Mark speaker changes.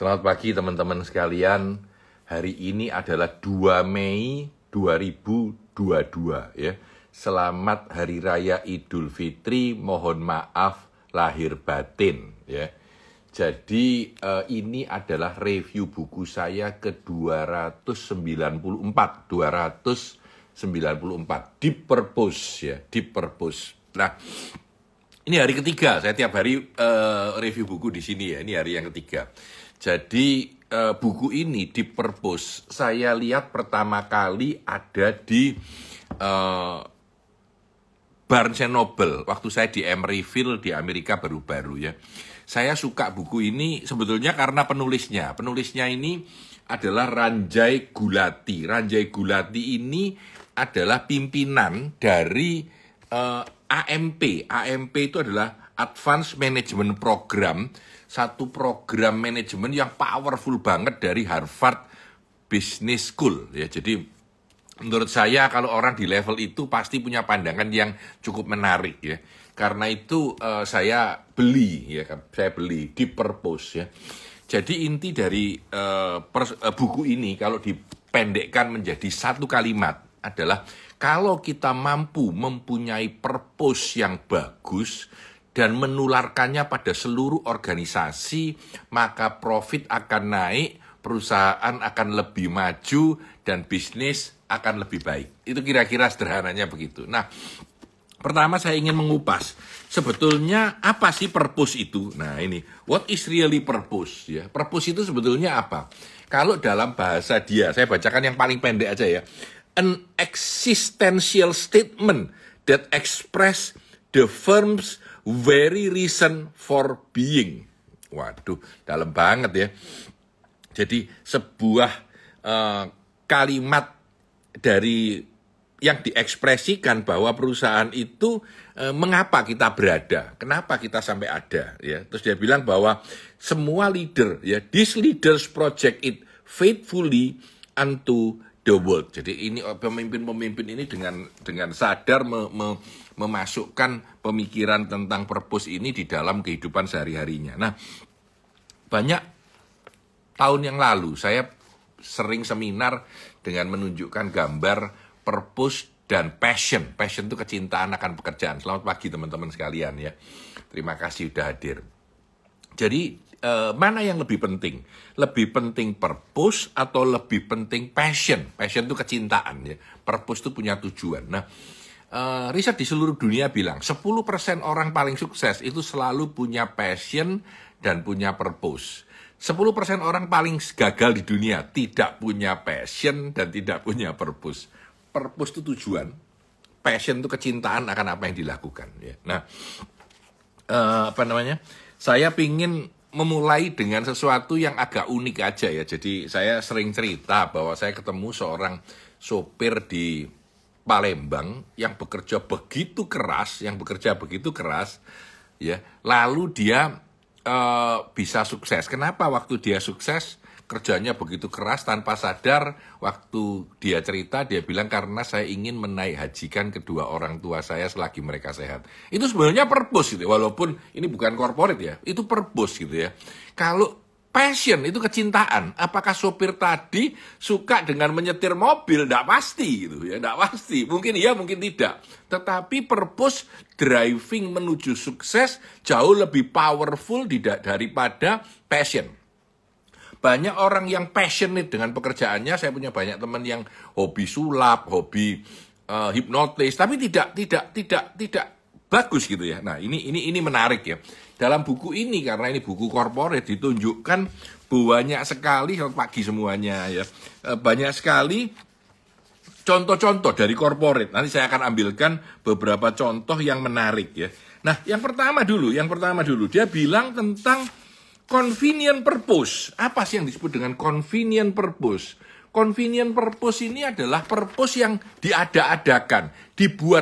Speaker 1: Selamat pagi teman-teman sekalian. Hari ini adalah 2 Mei 2022 ya. Selamat Hari Raya Idul Fitri. Mohon maaf lahir batin ya. Jadi eh, ini adalah review buku saya ke 294, 294 Deep Purpose ya, Deep Purpose. Nah, ini hari ketiga saya tiap hari uh, review buku di sini ya. Ini hari yang ketiga. Jadi uh, buku ini di Purpose saya lihat pertama kali ada di uh, Barnes Noble waktu saya di Emeryville di Amerika baru-baru ya. Saya suka buku ini sebetulnya karena penulisnya. Penulisnya ini adalah Ranjai Gulati. Ranjai Gulati ini adalah pimpinan dari uh, AMP. AMP itu adalah Advanced Management Program, satu program manajemen yang powerful banget dari Harvard Business School ya. Jadi menurut saya kalau orang di level itu pasti punya pandangan yang cukup menarik ya. Karena itu uh, saya beli ya, saya beli di purpose ya. Jadi inti dari uh, pers, uh, buku ini kalau dipendekkan menjadi satu kalimat adalah kalau kita mampu mempunyai purpose yang bagus dan menularkannya pada seluruh organisasi, maka profit akan naik, perusahaan akan lebih maju, dan bisnis akan lebih baik. Itu kira-kira sederhananya begitu. Nah, pertama saya ingin mengupas sebetulnya apa sih purpose itu? Nah, ini what is really purpose ya. Purpose itu sebetulnya apa? Kalau dalam bahasa dia, saya bacakan yang paling pendek aja ya an existential statement that express the firm's very reason for being. Waduh, dalam banget ya. Jadi sebuah uh, kalimat dari yang diekspresikan bahwa perusahaan itu uh, mengapa kita berada, kenapa kita sampai ada, ya. Terus dia bilang bahwa semua leader, ya, this leaders project it faithfully unto the world. Jadi ini oh, pemimpin-pemimpin ini dengan dengan sadar me, me, memasukkan pemikiran tentang purpose ini di dalam kehidupan sehari-harinya. Nah, banyak tahun yang lalu saya sering seminar dengan menunjukkan gambar purpose dan passion. Passion itu kecintaan akan pekerjaan. Selamat pagi teman-teman sekalian ya. Terima kasih sudah hadir. Jadi uh, mana yang lebih penting? Lebih penting purpose atau lebih penting passion? Passion itu kecintaan ya. Purpose itu punya tujuan. Nah, uh, riset di seluruh dunia bilang 10% orang paling sukses itu selalu punya passion dan punya purpose. 10% orang paling gagal di dunia tidak punya passion dan tidak punya purpose. Purpose itu tujuan, passion itu kecintaan akan apa yang dilakukan. Ya. Nah, uh, apa namanya? Saya pingin memulai dengan sesuatu yang agak unik aja ya. Jadi saya sering cerita bahwa saya ketemu seorang sopir di Palembang yang bekerja begitu keras, yang bekerja begitu keras, ya. Lalu dia uh, bisa sukses. Kenapa waktu dia sukses? Kerjanya begitu keras tanpa sadar waktu dia cerita dia bilang karena saya ingin menaik hajikan kedua orang tua saya selagi mereka sehat. Itu sebenarnya purpose gitu walaupun ini bukan corporate ya itu purpose gitu ya. Kalau passion itu kecintaan. Apakah sopir tadi suka dengan menyetir mobil? Tidak pasti gitu ya tidak pasti. Mungkin iya mungkin tidak. Tetapi purpose driving menuju sukses jauh lebih powerful daripada passion banyak orang yang passionate dengan pekerjaannya. Saya punya banyak teman yang hobi sulap, hobi uh, hipnotis, tapi tidak tidak tidak tidak bagus gitu ya. Nah, ini ini ini menarik ya. Dalam buku ini karena ini buku corporate ditunjukkan banyak sekali selamat pagi semuanya ya. Eh, banyak sekali contoh-contoh dari corporate. Nanti saya akan ambilkan beberapa contoh yang menarik ya. Nah, yang pertama dulu, yang pertama dulu dia bilang tentang Convenient purpose. Apa sih yang disebut dengan convenient purpose? Convenient purpose ini adalah purpose yang diada-adakan, dibuat